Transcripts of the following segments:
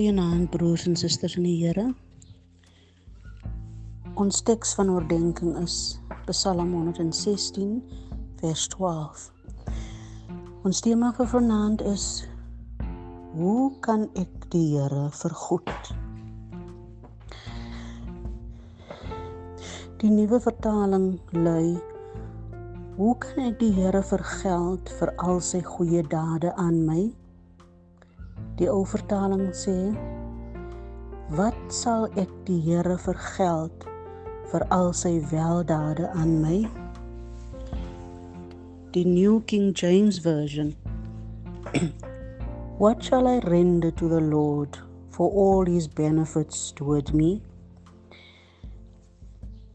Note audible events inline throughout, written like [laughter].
Goeienaand broers en susters in die Here. Ons teks van oordeenking is Psalm 116 vers 12. Ons tema vir vanaand is Hoe kan ek die Here vergoed? Die nuwe vertaling lui Hoe kan ek die Here vergeld vir al sy goeie dade aan my? Die ou vertaling sê: Wat sal ek die Here vergeld vir al sy weldade aan my? Die New King James Version. [clears throat] What shall I render to the Lord for all his benefits toward me?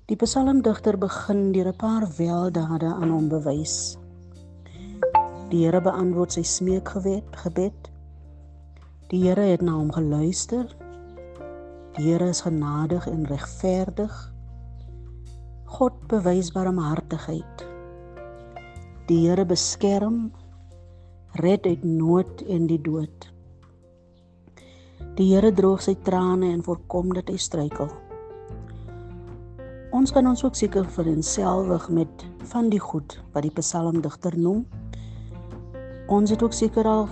Die psalmdigter begin deur 'n paar weldade aan hom bewys. Die Here beantwoord sy smeekgebed, gebed Die Here het na hom geluister. Die Here is genadig en regverdig. God bewys barmhartigheid. Die Here beskerm, red uit nood en die dood. Die Here droog sy trane en voorkom dat hy struikel. Ons kan ons ook seker vir enselwig met van die goed wat die psalmdigter noem. Ons het ook seker al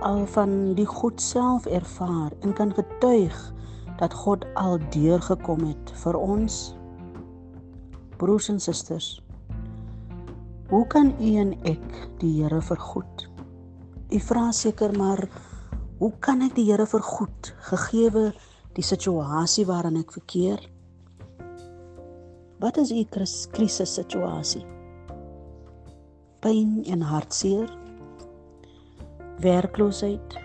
al van die goed self ervaar en kan getuig dat God al deurgekom het vir ons broers en susters. Hoe kan u en ek die Here vergoed? U vra seker maar hoe kan ek die Here vergoed gegeewe die situasie waarin ek verkeer? Wat is u krisis situasie? Pyn en hartseer? Werkloosheid,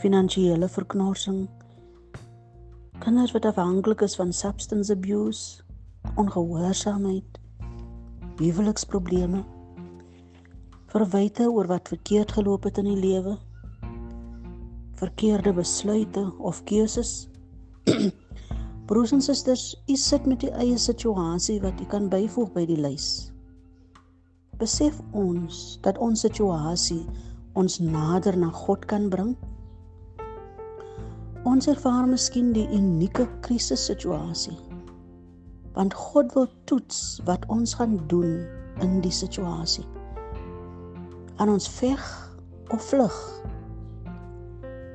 finansiële verknorsing, kinders wat afhanklik is van substance abuse, ongehoorsaamheid, huweliksprobleme, verwyte oor wat verkeerd geloop het in die lewe, verkeerde besluite of keuses. [clears throat] Broers en susters, u sit met u eie situasie wat u kan byvoeg by die lys. Besef ons dat ons situasie ons nader na God kan bring. Ons ervaar miskien die unieke krisissituasie. Want God wil toets wat ons gaan doen in die situasie. Aan ons veg of vlug.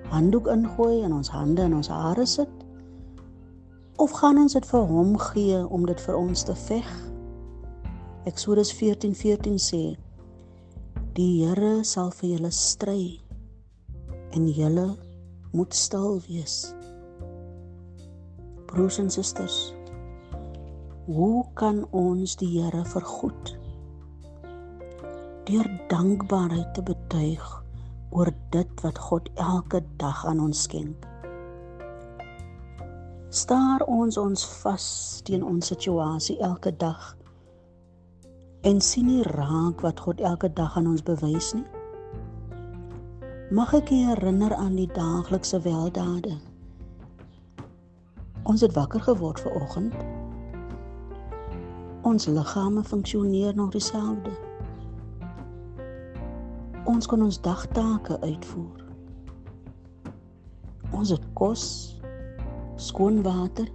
Handdoek ingooi en ons hande in ons hare sit of gaan ons dit vir hom gee om dit vir ons te veg? Eksodus 14:14 14 sê Die Here sal vir julle stry en julle moet stil wees. Broers en susters, hoe kan ons die Here vergoed? Deur dankbaarheid te betuig oor dit wat God elke dag aan ons skenk. Staar ons ons vas teen ons situasie elke dag en sien nie raak wat God elke dag aan ons bewys nie. Mag ek u herinner aan die daaglikse weldade. Ons het wakker geword ver oggend. Ons liggame funksioneer nog dieselfde. Ons kan ons dagtake uitvoer. Ons het kos, skoon water,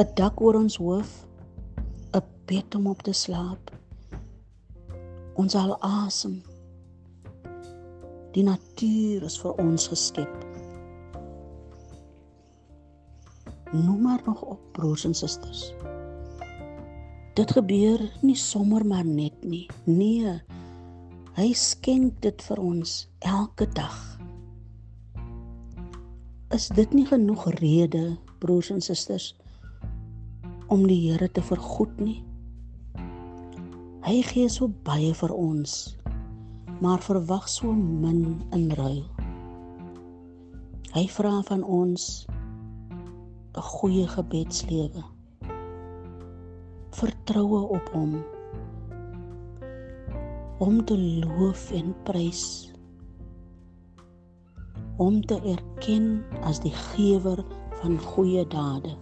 'n dak oor ons hoof bed om op te slaap. Ons al asem. Die natuur is vir ons geskep. Noem maar nog op broers en susters. Dit gebeur nie sommer maar net nie. Nee. Hy skenk dit vir ons elke dag. Is dit nie genoeg rede, broers en susters, om die Here te vergoed nie. Hy gee so baie vir ons, maar verwag so min in ruil. Hy vra van ons 'n goeie gebedslewe. Vertroue op hom. Om te loof en prys. Om te erken as die gewer van goeie dade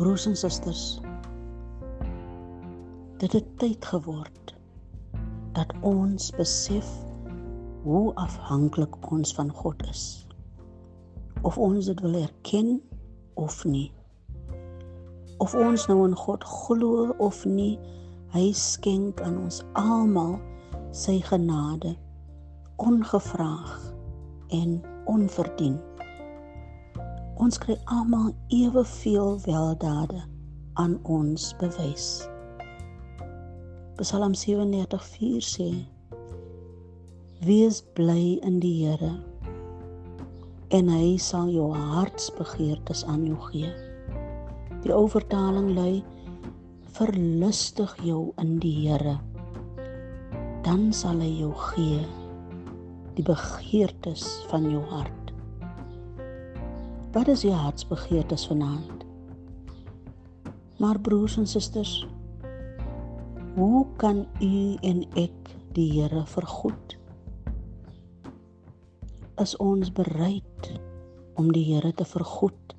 broers en susters dit het tyd geword dat ons besef hoe afhanklik ons van God is. Of ons dit wil erken of nie. Of ons nou in God glo of nie, hy skenk aan ons almal sy genade ongevraag en onverdien. Ons kry almal eweveel weldade aan ons bewys. Psalm 37:4 sê: Wees bly in die Here en hy sal jou hartsbegeertes aan jou gee. Die ou vertaling lui: Verlustig jou in die Here. Dan sal hy jou gee die begeertes van jou hart. Wat is jou hartsbegeertes vanaand? Maar broers en susters, Hoe kan u en ek die Here vergoed? Is ons bereid om die Here te vergoed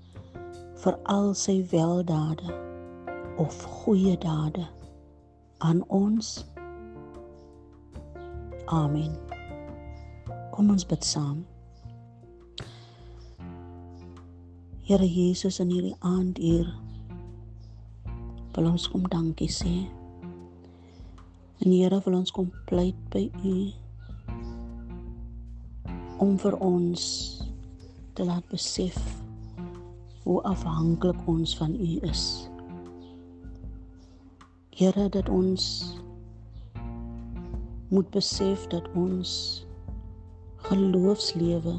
vir al sy weldade of goeie dade aan ons? Amen. Kom ons bid saam. Here Jesus in hierdie aand hier. Wil ons kom dankie sê. En Here wil ons kom pleit by U om vir ons te laat besef hoe afhanklik ons van U is. Here dat ons moet besef dat ons geloofslewe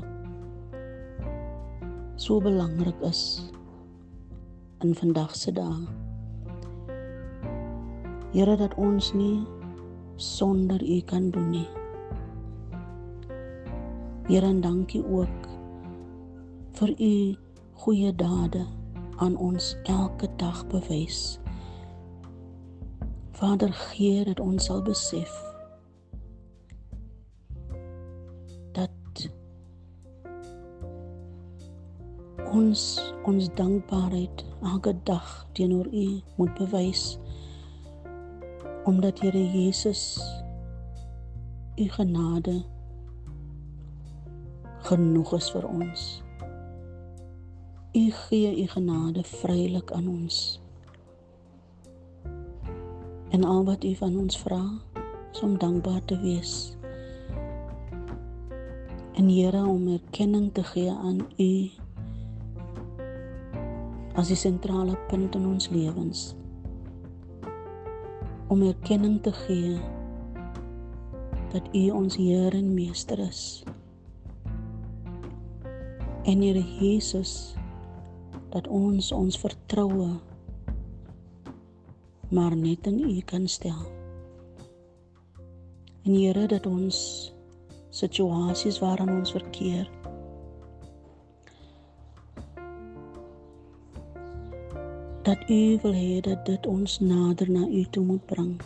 so belangrik is in vandag se dae. Here dat ons nie sonder U kan doen nie. Here en dankie ook vir U goeie dade aan ons elke dag bewys. Vader gee dat ons sal besef dat ons ons dankbaarheid elke dag teenoor U moet bewys omdat Here Jesus u genade genoeg is vir ons. U gee u genade vrylik aan ons. En al wat u van ons vra, is om dankbaar te wees. En Here om erkenning te gee aan u as die sentrale punt in ons lewens om erkenning te gee dat U ons Heer en Meester is. En Here Jesus dat ons ons vertroue maar net in U kan stel. En Here dat ons situasies waarin ons verkeer dat U wil hê dat dit ons nader na U toe moet bring.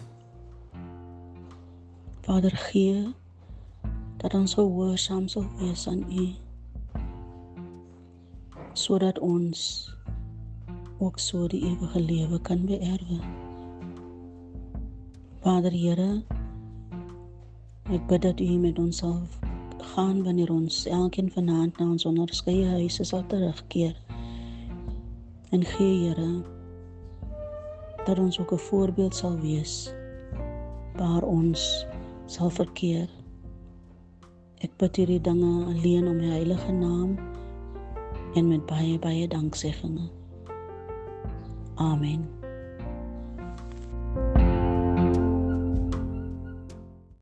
Vader gee dat ons gehoorsaam sal wees aan U sodat ons ook so die ewige lewe kan beerwe. Vader Here, ek bid dat U met ons sal gaan wanneer ons elkeen vanaand na ons onderskeie huise sal terugkeer. En gee Here dat ons ook 'n voorbeeld sal wees waar ons sal verkeer. Ek bid hierdie dinge alleen om die heilige naam en met baie baie danksegging. Amen.